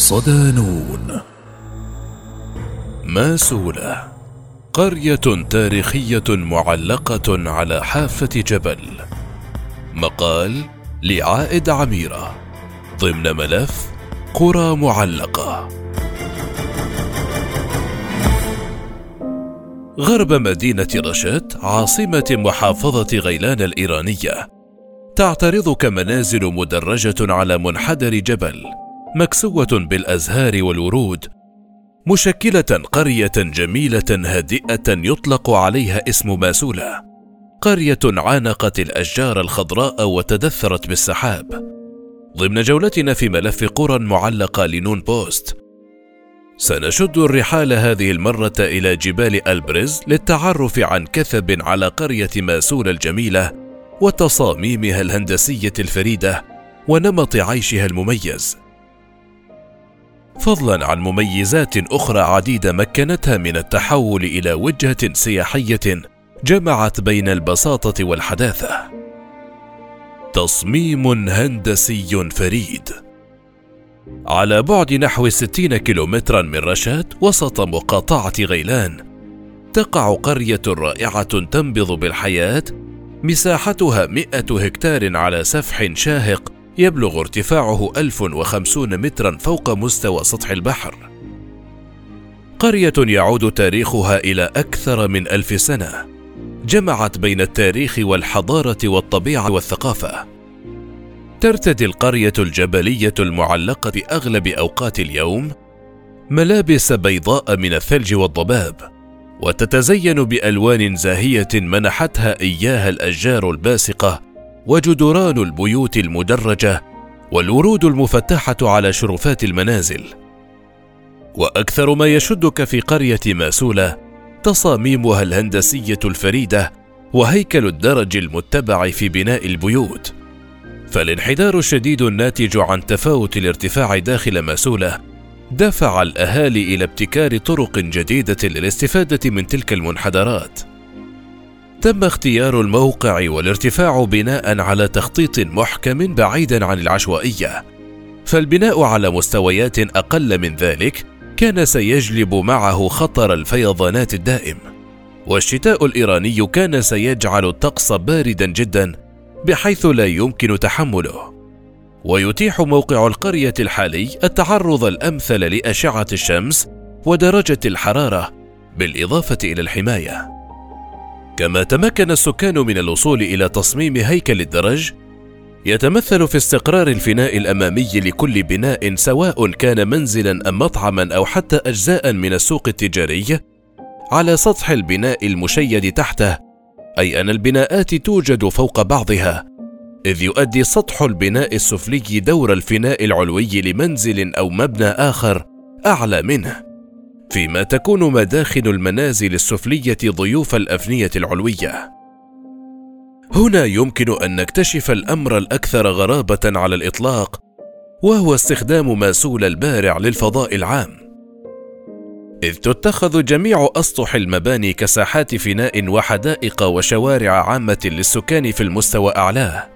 صدانون ماسولة قرية تاريخية معلقة على حافة جبل. مقال لعائد عميرة. ضمن ملف قرى معلقة. غرب مدينة رشات عاصمة محافظة غيلان الإيرانية. تعترضك منازل مدرجة على منحدر جبل. مكسوة بالأزهار والورود مشكلة قرية جميلة هادئة يطلق عليها اسم ماسولة قرية عانقت الأشجار الخضراء وتدثرت بالسحاب. ضمن جولتنا في ملف قرى معلقة لنون بوست سنشد الرحال هذه المرة إلى جبال ألبرز للتعرف عن كثب على قرية ماسول الجميلة وتصاميمها الهندسية الفريدة ونمط عيشها المميز. فضلا عن مميزات أخرى عديدة مكنتها من التحول إلى وجهة سياحية جمعت بين البساطة والحداثة. تصميم هندسي فريد. على بعد نحو 60 كيلومترا من رشاد وسط مقاطعة غيلان تقع قرية رائعة تنبض بالحياة مساحتها 100 هكتار على سفح شاهق يبلغ ارتفاعه 1050 مترا فوق مستوى سطح البحر. قرية يعود تاريخها إلى أكثر من ألف سنة، جمعت بين التاريخ والحضارة والطبيعة والثقافة. ترتدي القرية الجبلية المعلقة في أغلب أوقات اليوم ملابس بيضاء من الثلج والضباب، وتتزين بألوان زاهية منحتها إياها الأشجار الباسقة وجدران البيوت المدرجة والورود المفتحه على شرفات المنازل. وأكثر ما يشدك في قرية ماسولة تصاميمها الهندسية الفريدة وهيكل الدرج المتبع في بناء البيوت. فالانحدار الشديد الناتج عن تفاوت الارتفاع داخل ماسولة دفع الأهالي إلى ابتكار طرق جديدة للاستفادة من تلك المنحدرات. تم اختيار الموقع والارتفاع بناء على تخطيط محكم بعيدا عن العشوائية. فالبناء على مستويات أقل من ذلك كان سيجلب معه خطر الفيضانات الدائم. والشتاء الإيراني كان سيجعل الطقس باردا جدا بحيث لا يمكن تحمله. ويتيح موقع القرية الحالي التعرض الأمثل لأشعة الشمس ودرجة الحرارة بالإضافة إلى الحماية. كما تمكن السكان من الوصول إلى تصميم هيكل الدرج يتمثل في استقرار الفناء الأمامي لكل بناء سواء كان منزلا أم مطعما أو حتى اجزاء من السوق التجاري على سطح البناء المشيد تحته. اي ان البناءات توجد فوق بعضها إذ يؤدي سطح البناء السفلي دور الفناء العلوي لمنزل أو مبنى آخر أعلى منه. فيما تكون مداخل المنازل السفلية ضيوف الأفنية العلوية. هنا يمكن أن نكتشف الأمر الأكثر غرابة على الإطلاق وهو استخدام ماسول البارع للفضاء العام. إذ تتخذ جميع أسطح المباني كساحات فناء وحدائق وشوارع عامة للسكان في المستوى اعلاه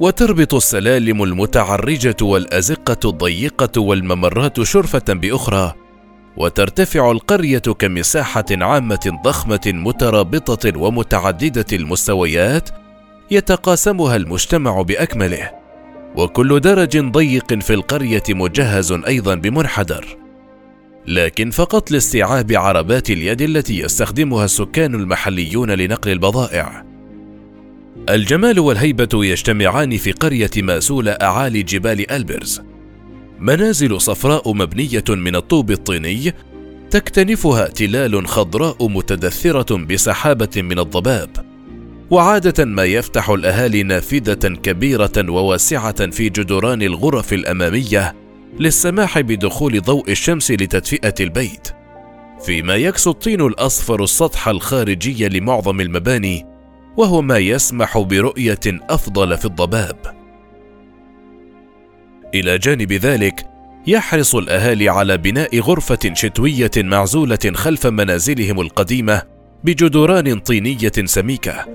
وتربط السلالم المتعرجة والأزقة الضيقة والممرات شرفة بأخرى وترتفع القرية كمساحة عامة ضخمة مترابطة ومتعددة المستويات يتقاسمها المجتمع بأكمله. وكل درج ضيق في القرية مجهز أيضا بمنحدر. لكن فقط لاستيعاب عربات اليد التي يستخدمها السكان المحليون لنقل البضائع. الجمال والهيبة يجتمعان في قرية مأسولة أعالي جبال ألبرز. منازل صفراء مبنية من الطوب الطيني تكتنفها تلال خضراء متدثرة بسحابة من الضباب. وعادة ما يفتح الأهالي نافذة كبيرة وواسعة في جدران الغرف الأمامية للسماح بدخول ضوء الشمس لتدفئة البيت. فيما يكسو الطين الأصفر السطح الخارجي لمعظم المباني وهو ما يسمح برؤية أفضل في الضباب. إلى جانب ذلك يحرص الأهالي على بناء غرفة شتوية معزولة خلف منازلهم القديمة بجدران طينية سميكة.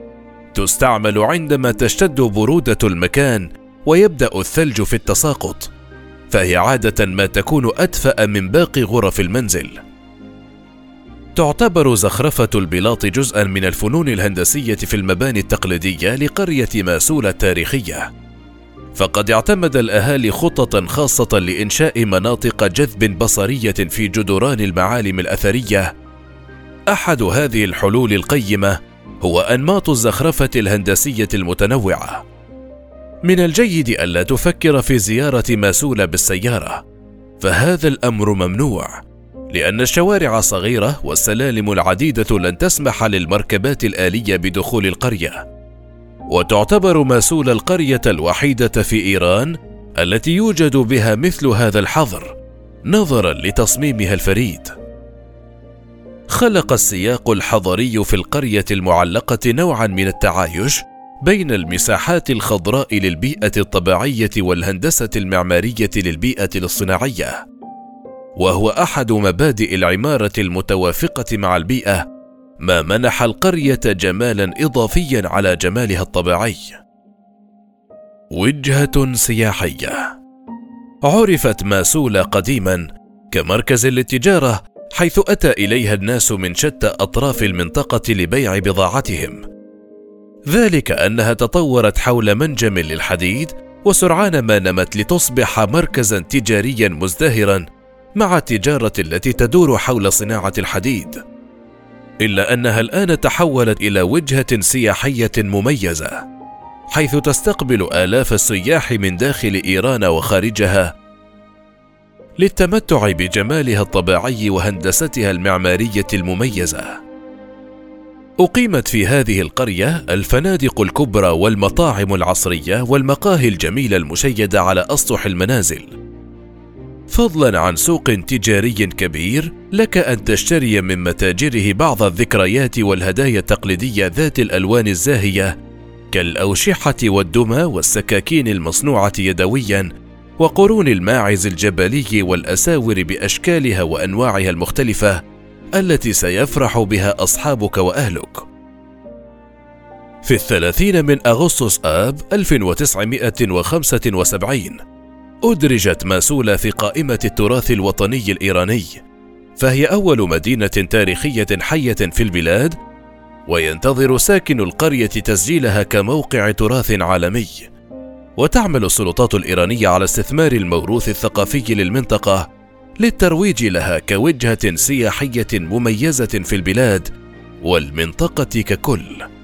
تستعمل عندما تشتد برودة المكان ويبدأ الثلج في التساقط فهي عادة ما تكون أدفأ من باقي غرف المنزل. تعتبر زخرفة البلاط جزءا من الفنون الهندسية في المباني التقليدية لقرية ماسولة التاريخيه فقد اعتمد الأهالي خططا خاصة لإنشاء مناطق جذب بصرية في جدران المعالم الأثرية. أحد هذه الحلول القيمة هو أنماط الزخرفة الهندسية المتنوعة. من الجيد ألا تفكر في زيارة ماسوله بالسيارة فهذا الأمر ممنوع لأن الشوارع صغيرة والسلالم العديدة لن تسمح للمركبات الآلية بدخول القرية. وتعتبر ماسول القرية الوحيدة في إيران التي يوجد بها مثل هذا الحظر نظرا لتصميمها الفريد. خلق السياق الحضري في القرية المعلقة نوعا من التعايش بين المساحات الخضراء للبيئة الطبيعية والهندسة المعمارية للبيئة الصناعيه وهو أحد مبادئ العمارة المتوافقة مع البيئة ما منح القرية جمالا اضافيا على جمالها الطبيعي. وجهة سياحية. عرفت ماسوله قديما كمركز للتجارة حيث أتى إليها الناس من شتى أطراف المنطقة لبيع بضاعتهم. ذلك أنها تطورت حول منجم للحديد وسرعان ما نمت لتصبح مركزا تجاريا مزدهرا مع التجارة التي تدور حول صناعة الحديد. إلا أنها الآن تحولت إلى وجهة سياحية مميزة حيث تستقبل آلاف السياح من داخل إيران وخارجها للتمتع بجمالها الطبيعي وهندستها المعمارية المميزة. أقيمت في هذه القرية الفنادق الكبرى والمطاعم العصرية والمقاهي الجميلة المشيدة على أسطح المنازل. فضلا عن سوق تجاري كبير لك أن تشتري من متاجره بعض الذكريات والهدايا التقليدية ذات الألوان الزاهية كالأوشحة والدمى والسكاكين المصنوعة يدويا وقرون الماعز الجبلي والأساور بأشكالها وأنواعها المختلفة التي سيفرح بها أصحابك وأهلك. في الثلاثين من أغسطس آب 1975 أدرجت ماسولة في قائمة التراث الوطني الإيراني، فهي أول مدينة تاريخية حية في البلاد، وينتظر ساكن القرية تسجيلها كموقع تراث عالمي. وتعمل السلطات الإيرانية على استثمار الموروث الثقافي للمنطقة للترويج لها كوجهة سياحية مميزة في البلاد والمنطقة ككل.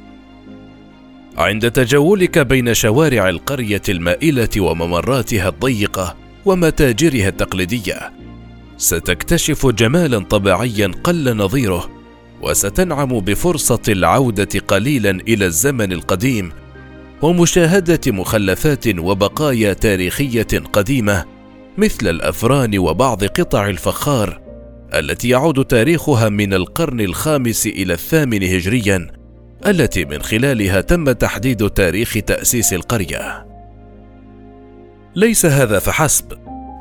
عند تجولك بين شوارع القرية المائلة وممراتها الضيقة ومتاجرها التقليدية ستكتشف جمالا طبيعيا قل نظيره وستنعم بفرصة العودة قليلا إلى الزمن القديم ومشاهدة مخلفات وبقايا تاريخية قديمة مثل الأفران وبعض قطع الفخار التي يعود تاريخها من القرن الخامس إلى الثامن هجريا. التي من خلالها تم تحديد تاريخ تأسيس القرية. ليس هذا فحسب،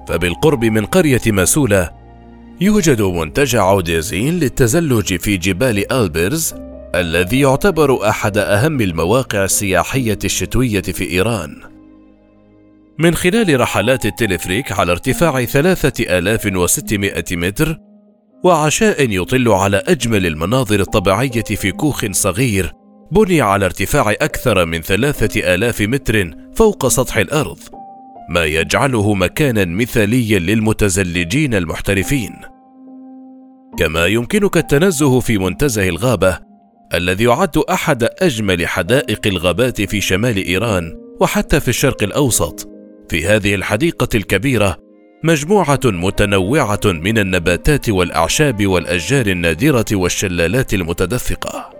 فبالقرب من قرية ماسولة يوجد منتجع عوديزين للتزلج في جبال ألبرز الذي يعتبر أحد أهم المواقع السياحية الشتوية في إيران. من خلال رحلات التلفريك على ارتفاع 3600 متر وعشاء يطل على أجمل المناظر الطبيعية في كوخ صغير بني على ارتفاع أكثر من ثلاثة آلاف متر فوق سطح الأرض ما يجعله مكانا مثاليا للمتزلجين المحترفين. كما يمكنك التنزه في منتزه الغابة الذي يعد أحد أجمل حدائق الغابات في شمال إيران وحتى في الشرق الأوسط في هذه الحديقة الكبيرة مجموعة متنوعة من النباتات والأعشاب والأشجار النادرة والشلالات المتدفقة.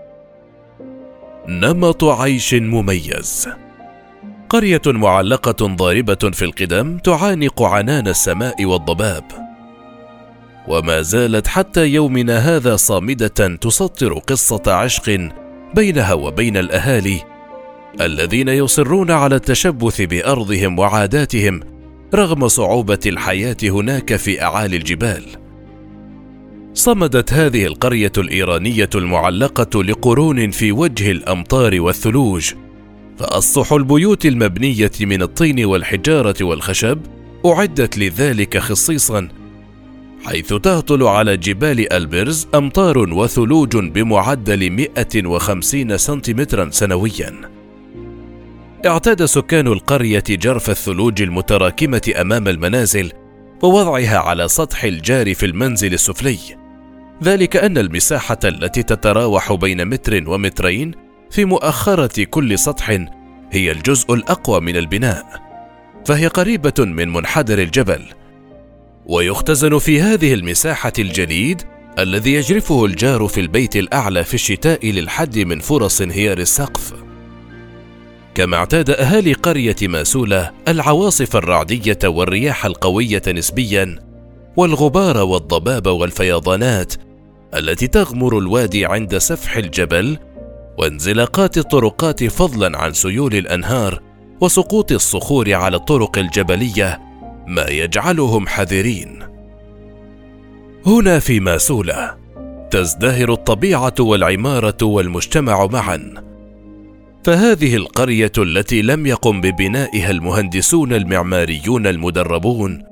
نمط عيش مميز. قرية معلقة ضاربة في القدم تعانق عنان السماء والضباب. وما زالت حتى يومنا هذا صامدة تسطر قصة عشق بينها وبين الأهالي الذين يصرون على التشبث بأرضهم وعاداتهم رغم صعوبة الحياة هناك في أعالي الجبال. صمدت هذه القرية الإيرانية المعلقة لقرون في وجه الأمطار والثلوج، فأسطح البيوت المبنية من الطين والحجارة والخشب أعدت لذلك خصيصا حيث تهطل على جبال ألبرز أمطار وثلوج بمعدل 150 سنتيمترا سنويا اعتاد سكان القرية جرف الثلوج المتراكمة أمام المنازل ووضعها على سطح الجار في المنزل السفلي. ذلك أن المساحة التي تتراوح بين متر ومترين في مؤخرة كل سطح هي الجزء الأقوى من البناء فهي قريبة من منحدر الجبل. ويختزن في هذه المساحة الجليد الذي يجرفه الجار في البيت الأعلى في الشتاء للحد من فرص انهيار السقف. كما اعتاد أهالي قرية ماسولة العواصف الرعدية والرياح القوية نسبيا والغبار والضباب والفيضانات التي تغمر الوادي عند سفح الجبل وانزلاقات الطرقات فضلا عن سيول الأنهار وسقوط الصخور على الطرق الجبلية ما يجعلهم حذرين. هنا في ماسولة تزدهر الطبيعة والعمارة والمجتمع معا فهذه القرية التي لم يقم ببنائها المهندسون المعماريون المدربون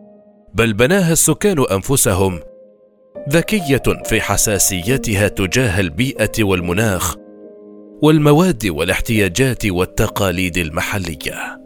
بل بناها السكان أنفسهم ذكية في حساسيتها تجاه البيئة والمناخ والمواد والاحتياجات والتقاليد المحلية.